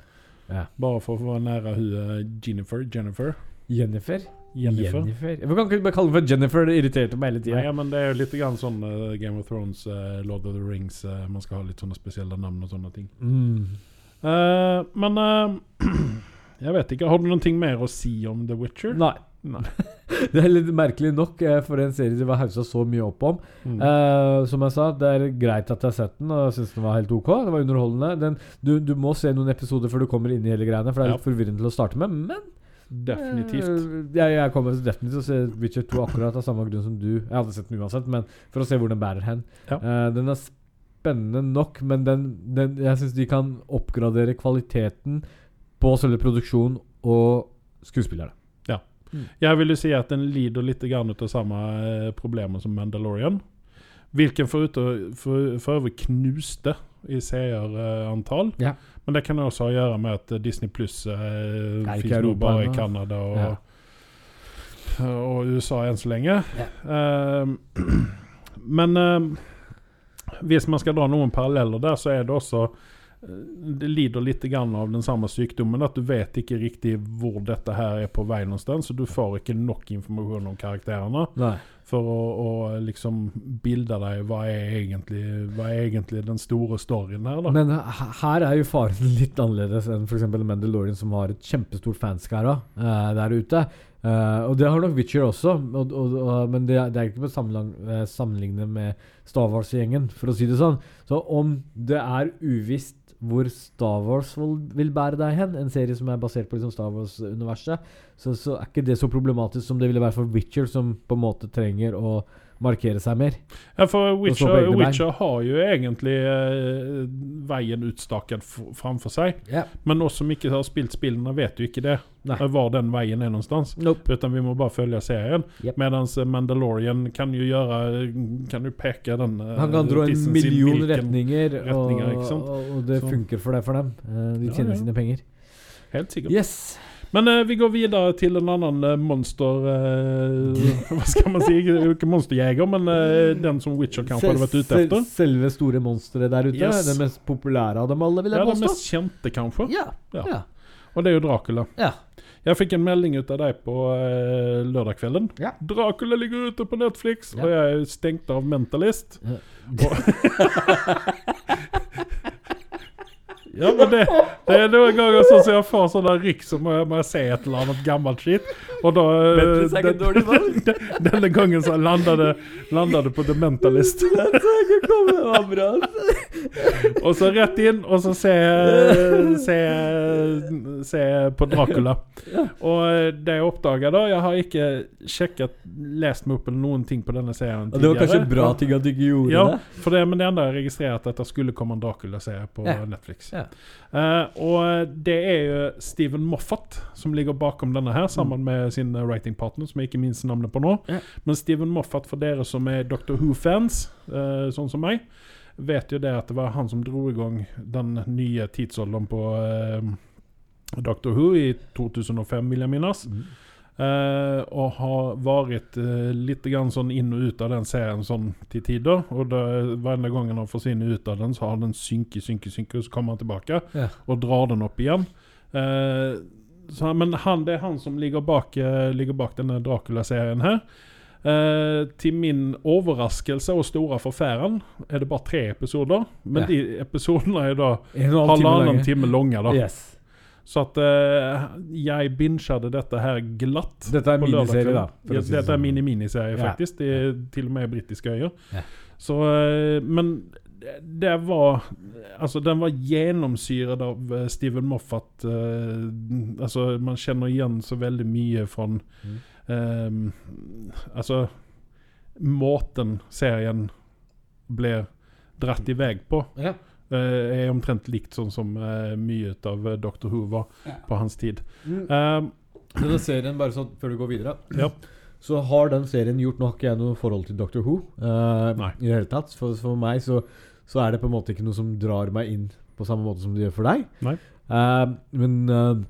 Ja. Bare for å være nære hun eh, Jennifer. Jennifer. Jennifer? Jennifer. Jennifer. Hvorfor kan ikke bare kalle henne for Jennifer? Det irriterte meg hele tida. Ja, men det er jo litt grann sånn uh, Game of Thrones, uh, Lord of the Rings uh, Man skal ha litt sånne spesielle navn og sånne ting. Mm. Eh, men uh, jeg vet ikke. Har du noen ting mer å si om The Witcher? Nei. Nei. Det er litt merkelig nok eh, for en serie det var haussa så mye opp om. Mm. Eh, som jeg sa, det er greit at jeg har sett den, og jeg syns den var helt ok. Det var underholdende. Den, du, du må se noen episoder før du kommer inn i hele greiene, for det er Ja. litt forvirrende til å starte med. Men Definitivt. eh, jeg, jeg kommer definitivt til å se Witcher 2 akkurat av samme grunn som du. Jeg hadde sett den uansett, men for å se hvor den bærer hen. Ja. Eh, den er spennende nok, men den, den, jeg syns de kan oppgradere kvaliteten på selve produksjonen og skuespillerne. Jeg vil jo si at den lider litt grann av samme problemet problemer som Mandalorian. Hvilken for, for, for øvrig knuste i seerantall. Ja. Men det kan også ha å gjøre med at eh, Disney Pluss eh, fins nå bare i. Canada og, Ja. og USA enn så lenge. Ja. Uh, men eh, hvis man skal dra noen paralleller der, så er det også eh, det lider litt av den samme sykdommen. At du vet ikke riktig hvor dette her er på vei noe sted. Så du får ikke nok informasjon om karakterene Nei. for å, å liksom bilde deg hva er, egentlig, hva er egentlig den store storyen her. da Men her er jo faren litt annerledes enn f.eks. Mandalorian, som har et kjempestort fanskara uh, der ute. Eh, og det har nok Witcher også, og, og, og, men det, det er ikke på eh, sammenligne med Star Wars-gjengen, for å si det sånn. Så om det er uvisst hvor Star Wars vil bære deg hen, en serie som er basert på liksom Star Wars-universet, så, så er ikke det så problematisk som det ville være for Witcher, som på en måte trenger å markere seg mer. Ja, for Witcher. Witcher har jo egentlig uh, veien utstaket framfor seg. Yeah. Men oss som ikke har spilt spillene, vet jo ikke det. Nei. eh, Hvor den veien er noenstans. Nope. Utan vi må bare følge serien. Yep. Mens Mandalorian kan jo gjøre Kan jo peke den eh, Han kan dra en sin million retninger, retninger, og, og, det Så- funker for det for dem. Eh, de Ja, tjener ja. sine penger. Helt sikkert. Yes. Men eh, vi går videre til en annen eh, monster... eh, hva skal man si? Ikke monsterjeger, men eh, den som Witcher kanskje hadde vært ute etter. Selve store monsteret der ute. Yes. Det mest populære av dem alle, vil Ja, jeg Ja, det mest kjente, kanskje. Ja. Ja. Ja. Og det er jo Dracula. ja. Jeg fikk en melding ut av deg på eh, lørdagskvelden. Ja. Dracula ligger ute på Netflix, og jeg stengte av Mentalist. Ja. Ja, men det, det er noen ganger sånn som jeg får sånne rykk, så må jeg, må jeg se et eller annet gammelt skitt. Og da eh, Mentalist er ikke dårlig valg. den- Denne gangen så landet det, på The Mentalist. Og så rett inn, og så se, se, se på Dracula. Og eh, det jeg oppdaga da Jeg har ikke sjekket, lest meg opp eller noen ting på denne serien Og det var kanskje bra ting at du ikke gjorde Ja, det. for det, men det enda jeg registrerte at det skulle komme en Dracula-serie på Ja. Netflix. Ja. Eh, og det er jo Steven Moffat som ligger bakom denne her, sammen med sin eh, writing partner, som jeg ikke minst navnet på nå. Yeah. Men Steven Moffat, for dere som er Doctor Who-fans, uh, sånn som meg, vet jo det at det var han som dro i gang den nye tidsalderen på uh, Doctor Who i 2005, vil jeg minnes. Mm. Eh, og har vært uh, litt grann sånn inn og ut av den serien sånn til tider. Og da, hver gang han forsvinner ut av den, så har den synket, synket, synket, og så kommer han tilbake yeah. og drar den opp igjen. Uh, så, men han, det er han som ligger bak, eh, ligger bak denne Dracula-serien her. Eh, til min overraskelse og store forfæren er det bare tre episoder. Men yeah. de episodene er da halvannen time lange. da Yes. Så at uh, jeg binget dette her glatt. Dette er miniserie, da. Ja, dette er sånn. mini-miniserie, Ja. faktisk. Det er til og med britiske øyer. Ja. Så uh, Men det- var Altså, den var gjennomsyret av eh, Steven Moffat. Uh, altså, man kjenner igjen så veldig mye fra Mm. um, Altså Måten serien blir dratt i vei på, Ja. Eh, er omtrent likt sånn som uh, mye av uh, Dr. Who var Ja. på hans tid. Mm. Eh, Denne serien, bare sånn før du går videre Ja. Så har den serien gjort har jeg noe forhold til Dr. Who eh, Nei. i det hele tatt. For, for meg så, så er det på en måte ikke noe som drar meg inn på samme måte som det gjør for deg. Nei. Eh, men eh,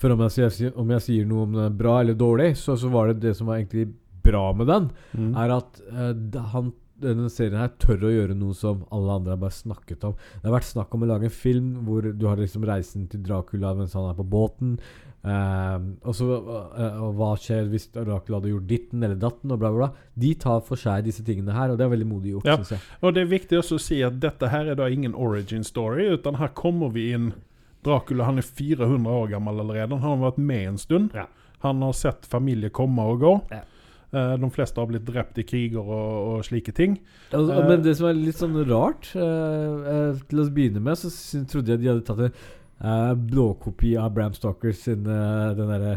for om jeg, sier, om jeg sier noe om den er bra eller dårlig, så, så var det det som var egentlig bra med den, mm. er at eh, han denne serien her tør å gjøre noe som alle andre har bare snakket om. Det har vært snakk om å lage en film hvor du har liksom reisen til Dracula mens han er på båten. Ehm, og så eh, hva skjer hvis Dracula hadde gjort ditten eller datten, og bla, bla, bla. De tar for seg disse tingene her, og det er veldig modig gjort, Ja. synes jeg. Og det er viktig også å si at dette her er da ingen origin story, utan her kommer vi inn Dracula han er 400 år gammel allerede. Han har vært med en stund. Ja. Han har sett familie komme og gå. Ja. Eh, de fleste har blitt drept i kriger og, og slike ting. Altså, men det som er litt sånn rart uh, Til å begynne med, så trodde jeg de hadde tatt en uh, blåkopi av Bram Stalkers sin eh, Den derre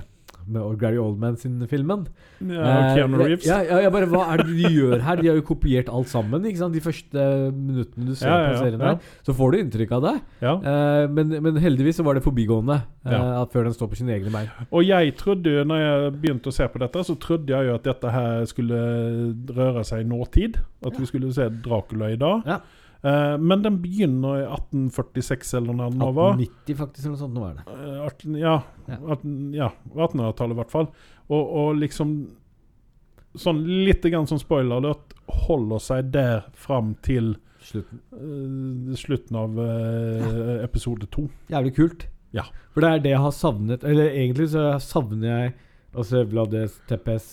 med Gary Oldman sin filmen. Ja, Eh, Keanu Reeves. Ja, ja, ja, bare Hva er det de gjør her? De har jo kopiert alt sammen. Ikke sant? De første minuttene du ser Ja, på serien her, så får du inntrykk av det. Ja. Eh, men, men heldigvis så var det forbigående eh, at før den står på sine egne bein. Og jeg trodde jo, når jeg begynte å se på dette, så trodde jeg jo at dette her skulle røre seg i nåtid. At vi skulle se Dracula i dag. Ja. Eh, men den begynner i 1846, eller var. 1890 faktisk, eller noe sånt. Nå var det. Eh, 18, ja, Ja. 18, ja 1800-tallet i hvert fall. Og, og liksom Sånn litt grann som spoiler alert, holder seg der fram til Slutten. uh, slutten av eh, episode to. Jævlig kult. Ja. For det er det jeg har savnet. Eller egentlig så savner jeg å se Tepes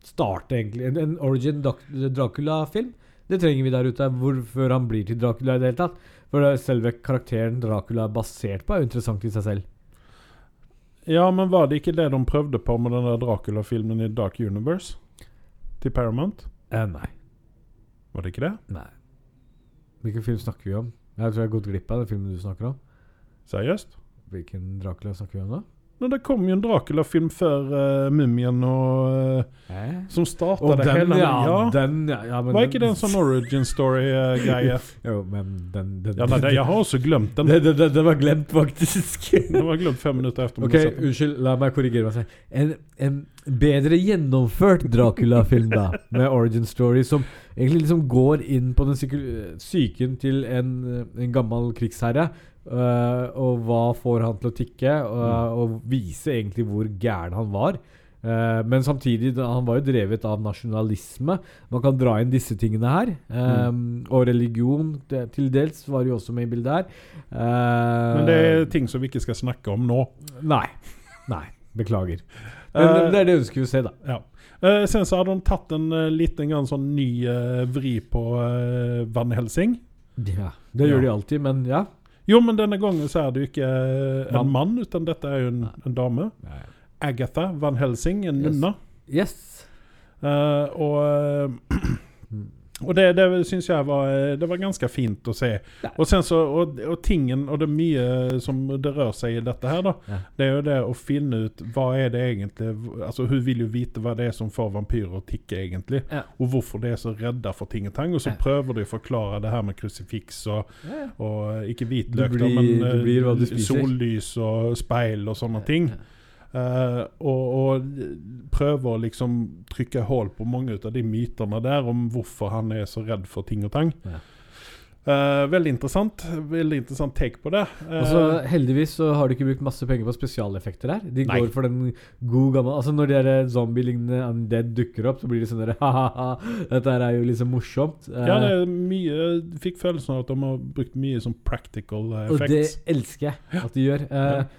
starte, egentlig. En, en Origin Dracula-film. Det trenger vi der ute, hvor, før han blir til Dracula i det hele tatt. For selve karakteren Dracula er basert på, er jo interessant i seg selv. Ja, men var det ikke det de prøvde på med den der Dracula-filmen i Dark Universe? Til Paramount? Eh, nei. Var det ikke det? nei. Hvilken film snakker vi om? Jeg tror jeg har gått glipp av den filmen du snakker om. Seriøst? Hvilken Dracula snakker vi om da? Men det kom jo en Dracula-film før uh, Mumien og eh, Som starta det den, hele. ja, Ja. den, ja, ja men Var ikke det en sånn origin story-greie? Jo, men den, den, ja, nei, det, jeg har også glemt den. Den, var glemt, faktisk. Den var glemt fem minutter etter. Ok, unnskyld, la meg korrigere meg selv. En, en bedre gjennomført Dracula-film, da, med origin story, som egentlig liksom går inn på den psyken til en, en gammel krigsherre. Øh, og hva får han til å tikke, øh, og vise egentlig hvor gæren han var. Uh, men samtidig, han var jo drevet av nasjonalisme. Man kan dra inn disse tingene her. Eh, Og religion det, til dels var jo også med i bildet her. Men det er ting som vi ikke skal snakke om nå. Nei. Nei. Beklager. Men det er det ønsker vi å se, da. Ja. Sen så hadde de tatt en uh, liten grann sånn ny vri på uh, Van Helsing. Ja, det gjør Ja. de alltid, men ja. Jo, men denne gangen så er det jo ikke eh, en Mann. utan dette er jo en, en dame. Agatha Van Helsing, en nunne. Yes. Eh, og eh, Og det, det syns jeg var, eh, det var ganske fint å se. Ja. Og sen så, og, og tingen, og det mye som det rør seg i dette her, da. Ja. Det er jo det å finne ut hva er det egentlig Altså Hun vil jo vite hva det er som får vampyrer å tikke, egentlig. Ja. Og hvorfor de er så redde for ting og tang. Og så prøver de å forklare det her med krusifiks og, og eh, ikke hvitløk, men du eh, blir du spiser. sollys og speil og sånne ting. Eh, og, og prøver å liksom trykke hull på mange av de mytene der om hvorfor han er så redd for ting og tang. Ja. Uh, veldig interessant. Veldig interessant take på det. Uh, Og så Heldigvis så har de ikke brukt masse penger på spesialeffekter her. De Nei. går for den god gamle Altså Når de zombie-lignende undead dukker opp, så blir de sånn Ha-ha-ha, dette her er jo liksom morsomt. Uh, ja, det er mye Fikk følelsen av at de har brukt mye sånn practical effects. og det elsker jeg at de gjør. Eh,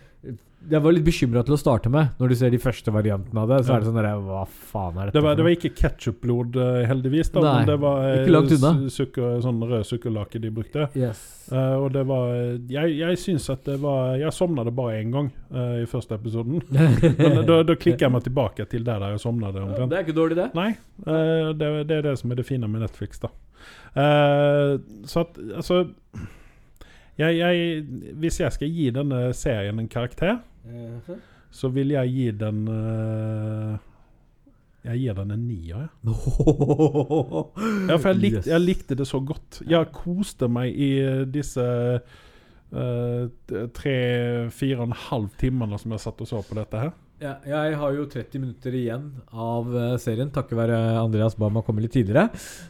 Jeg var litt bekymra til å starte med, når du ser de første variantene av det. Så er det sånn der, Hva faen er dette? Det var, det var ikke ketsjupblod, uh, heldigvis, da, Nei, men det var eh, sukker, sånn rød sukkerlake de brukte. Yes. Uh, og det var Jeg, jeg syns at det var Jeg sovna det bare én gang uh, i første episoden. Men da, da klikker jeg meg tilbake til der der jeg sovna det omtrent. Det er ikke dårlig, det. Nei, Uh, det, det er det som er det fine med Netflix, da. Eh, så at altså jeg, jeg, Hvis jeg skal gi denne serien en karakter, så vil jeg gi den uh, Jeg gir den en nier. Ja. Ja, for jeg, likte, jeg likte det så godt. Jeg koste meg i eh, disse eh, tre-fire og en halv timene som jeg satt og så på dette her. Ja, jeg har jo 30 minutter igjen av serien, takket være Andreas ba meg komme litt tidligere.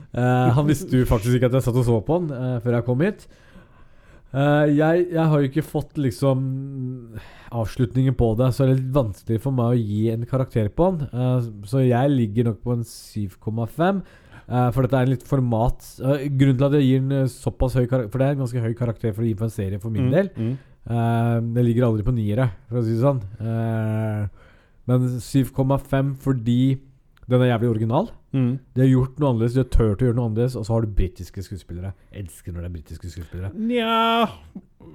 Uh, han visste jo faktisk ikke at jeg satt og så på den uh, før jeg kom hit. Eh, jeg, jeg har jo ikke fått liksom avslutningen på det, så det er litt vanskelig for meg å gi en karakter på den. Uh, så jeg ligger nok på en 7,5. uh, for dette er en litt format eh, Grunnen til at jeg gir eh, såpass høy karakter For det er en ganske høy karakter for å gi for en serie for min del. Mm. Eh, det ligger aldri på niere, for å si det sånn. Eh, men 7,5 fordi den er jævlig original. Mm. De har gjort noe annerledes, de har turt å gjøre noe annerledes, og så har du britiske skuespillere. Jeg elsker når det er britiske skuespillere. Nja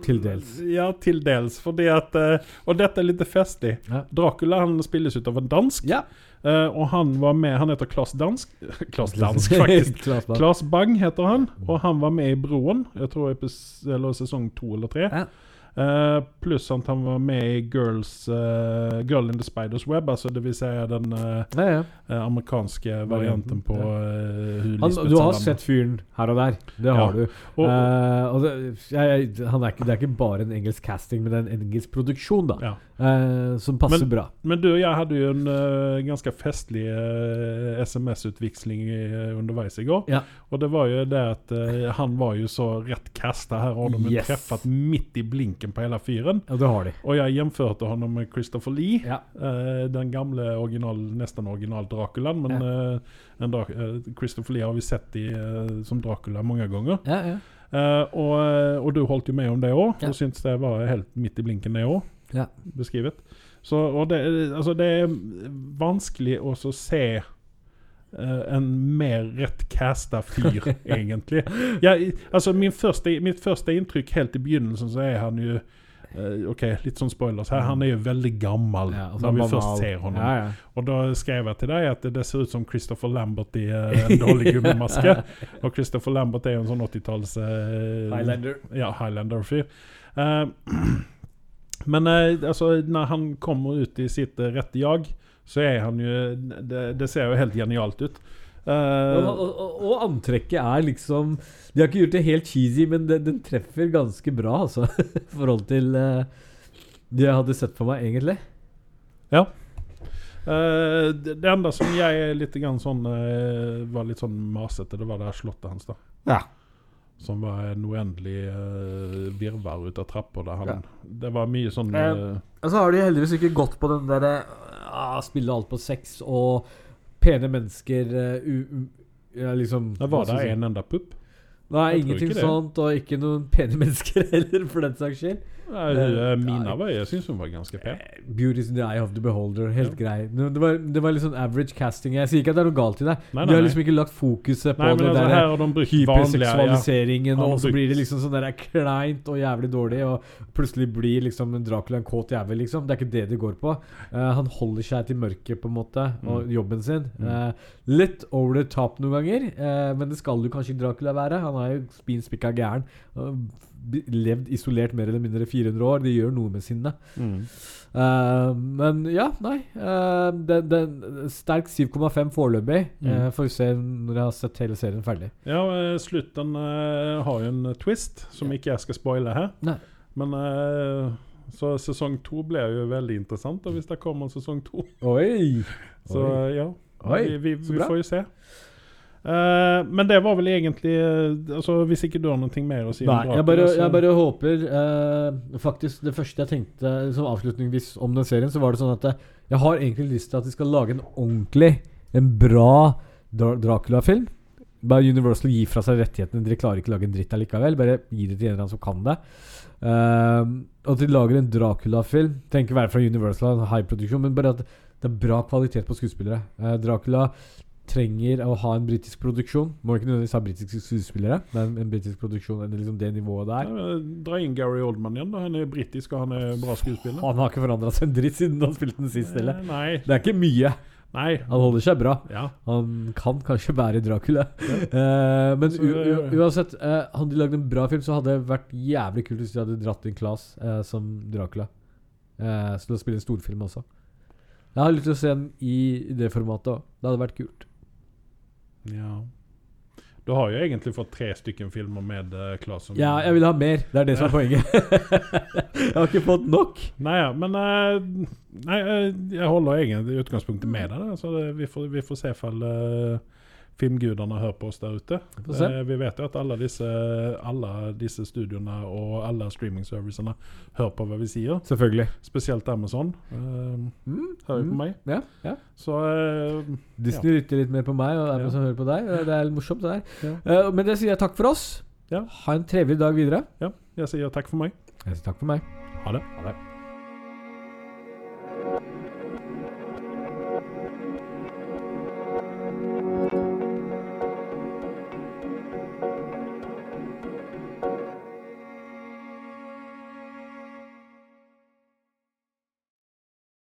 Til dels. Ja, til dels. Fordi at eh, Og dette er litt festlig. Ja. Dracula han spilles ut av en dansk. Ja. eh, og han var med Han heter Klas Dansk. Klas Dansk, faktisk. Klas Bang. Klas Bang heter han, og han var med i Broen. Jeg tror epis- eller sesong to eller tre. Ja. Eh, pluss at han var med i Girls uh, Girl in the Spiders Web, altså det vil si den uh, Ja, ja. amerikanske varianten på Han, du har sett fyren her og der. Det Ja. har du. Og- og det, jeg, han er ikke, det er ikke bare en engelsk casting, men en engelsk produksjon, da. Ja. eh, som passer Men- bra. Men du og jeg hadde jo en uh, ganske festlig uh, SMS-utveksling uh, underveis i går. Ja. Og det var jo det at uh, han var jo så rett kasta. Her har de Yes. treffet midt i blinken på hele fyren. Ja, det har de. Og jeg gjenførte honom med Christopher Lee. Ja. Eh, den gamle original, nesten original Draculaen. Men eh, en Dra eh, Christopher Lee har vi sett i, eh, som Dracula mange ganger. Ja, ja. Uh, og, eh, og du holdt jo med om det òg, Ja. og syntes det var helt midt i blinken, det òg. Ja. Beskrevet. Så, og det, altså det er vanskelig å se Uh, en mer rett casta fyr, egentlig. Ja, altså min første, mitt første inntrykk helt i begynnelsen, så er han jo uh, Ok, litt sånn spoilers her. Han er jo veldig gammel Ja, og når vi først ser honom. Ja. Og da skrev jeg til deg at det ser ut som Christopher Lambert i uh, en dårlig gummimaske. og Christopher Lambert er jo en sånn 80-talls eh, Highlander. Ja, Highlander-fyr. Eh, men eh, altså, når han kommer ut i sitt eh, rette jag, så er han jo Det, det ser jo helt genialt ut. Uh, Og, og, og, antrekket er liksom De har ikke gjort det helt cheesy, men det, den treffer ganske bra, altså. I forhold til uh, det jeg hadde sett for meg, egentlig. eh, det, det enda som jeg litt grann sånn var litt sånn masete, det var det her slottet hans. da Ja. Som var en uendelig uh, virvar ut av trapper. Ja. Det var mye sånn Eh, eh, så har de heldigvis ikke gått på den derre uh, Spille alt på sex og pene mennesker uh, u, u, ja, liksom Var det én si? en enda pupp? Nei, ingenting sånt, og ikke noen pene mennesker heller, for den saks skyld. Nei, uh, Mina var Jeg syns hun var ganske pen. Eh, Beauty's in the eye of the beholder. Helt grei. Det det var, det var litt sånn average casting. Jeg sier ikke at det er noe galt i det. Nei, de du har liksom ikke lagt fokuset på Nei, det altså, der de hyperseksualiseringen, ja. og så blir det liksom sånn der kleint og jævlig dårlig, og plutselig blir liksom Dracula en kåt jævel, liksom. Det er ikke det det går på. Uh, han holder seg til mørket, på en måte, og jobben sin. Mm. Eh, litt over the top noen ganger, men det skal jo kanskje Dracula være. Han er jo spin spikka gæren. Levd isolert mer eller mindre 400 år. Det gjør noe med sinnet. Mm. Uh, men ja, nei. Uh, den, den, sterk 7,5 foreløpig. Mm. Uh, får vi se når jeg har sett hele serien ferdig. Ja, slutten har jo en twist, som ikke jeg skal spoile her. Nei. Men eh, Så sesong to blir jo veldig interessant, da, hvis det kommer en sesong to. Oi! Så Oi. eh, ja. Oi, vi vi, så vi får jo se. Eh, men det var vel egentlig eh, Altså Hvis ikke du har noe mer å si om draken? jeg bare, jeg bare håper uh, Faktisk, det første jeg tenkte som avslutningsvis om den serien, så var det sånn at jeg har egentlig lyst til at de skal lage en ordentlig, en bra Dracula-film. Bare Universal gir fra seg rettighetene. Dere klarer ikke å lage en dritt allikevel. Bare gi det til en eller annen som kan det. Uh, at de lager en Dracula-film. Trenger ikke være fra Universal, en high production, men bare at det er bra kvalitet på skuespillere. Dracula trenger å ha en britisk produksjon. Må ikke nødvendigvis ha britiske skuespillere, men en britisk produksjon er liksom det nivået der. Ja, Dra inn Gary Oldman igjen. da Han er britisk, og han er bra skuespiller. Han har ikke forandra seg en dritt siden han spilte den sist heller. Eh, Det er ikke mye. Nei. Han holder seg bra. Ja. Han kan kanskje være Dracula. Eh, men eh, uansett, eh, hadde de lagd en bra film, så hadde det vært jævlig kult hvis de hadde dratt inn Claes eh, som Dracula. Eh, så til å spille en storfilm også. Jeg har lyst til å se den i det formatet òg. Det hadde vært kult. Ja. Du har jo egentlig fått tre stykker filmer med uh, Claes. som- Ja, jeg vil ha mer. Det er det som er poenget. jeg har ikke fått nok. Nei, ja, men eh, Nei, eh, jeg holder egentlig utgangspunktet med deg. Så det, vi, får, vi får se ifall uh, filmgudene hører på oss der ute. Eh, vi vet jo at alle disse, alle disse studioene og alle streamingservicene hører på hva vi sier. Selvfølgelig. Spesielt Amazon. Eh, Mm, hører mm. på meg. Ja, ja. Så eh, Disney lytter litt mer på meg, og Amazon Ja. hører på deg. Det er litt morsomt, det der. Ja. Eh, men det sier jeg takk for oss. Ja. Ha en trevlig dag videre. ja, jeg sier takk for meg. Jeg sier takk for meg. Ha det. Ha det.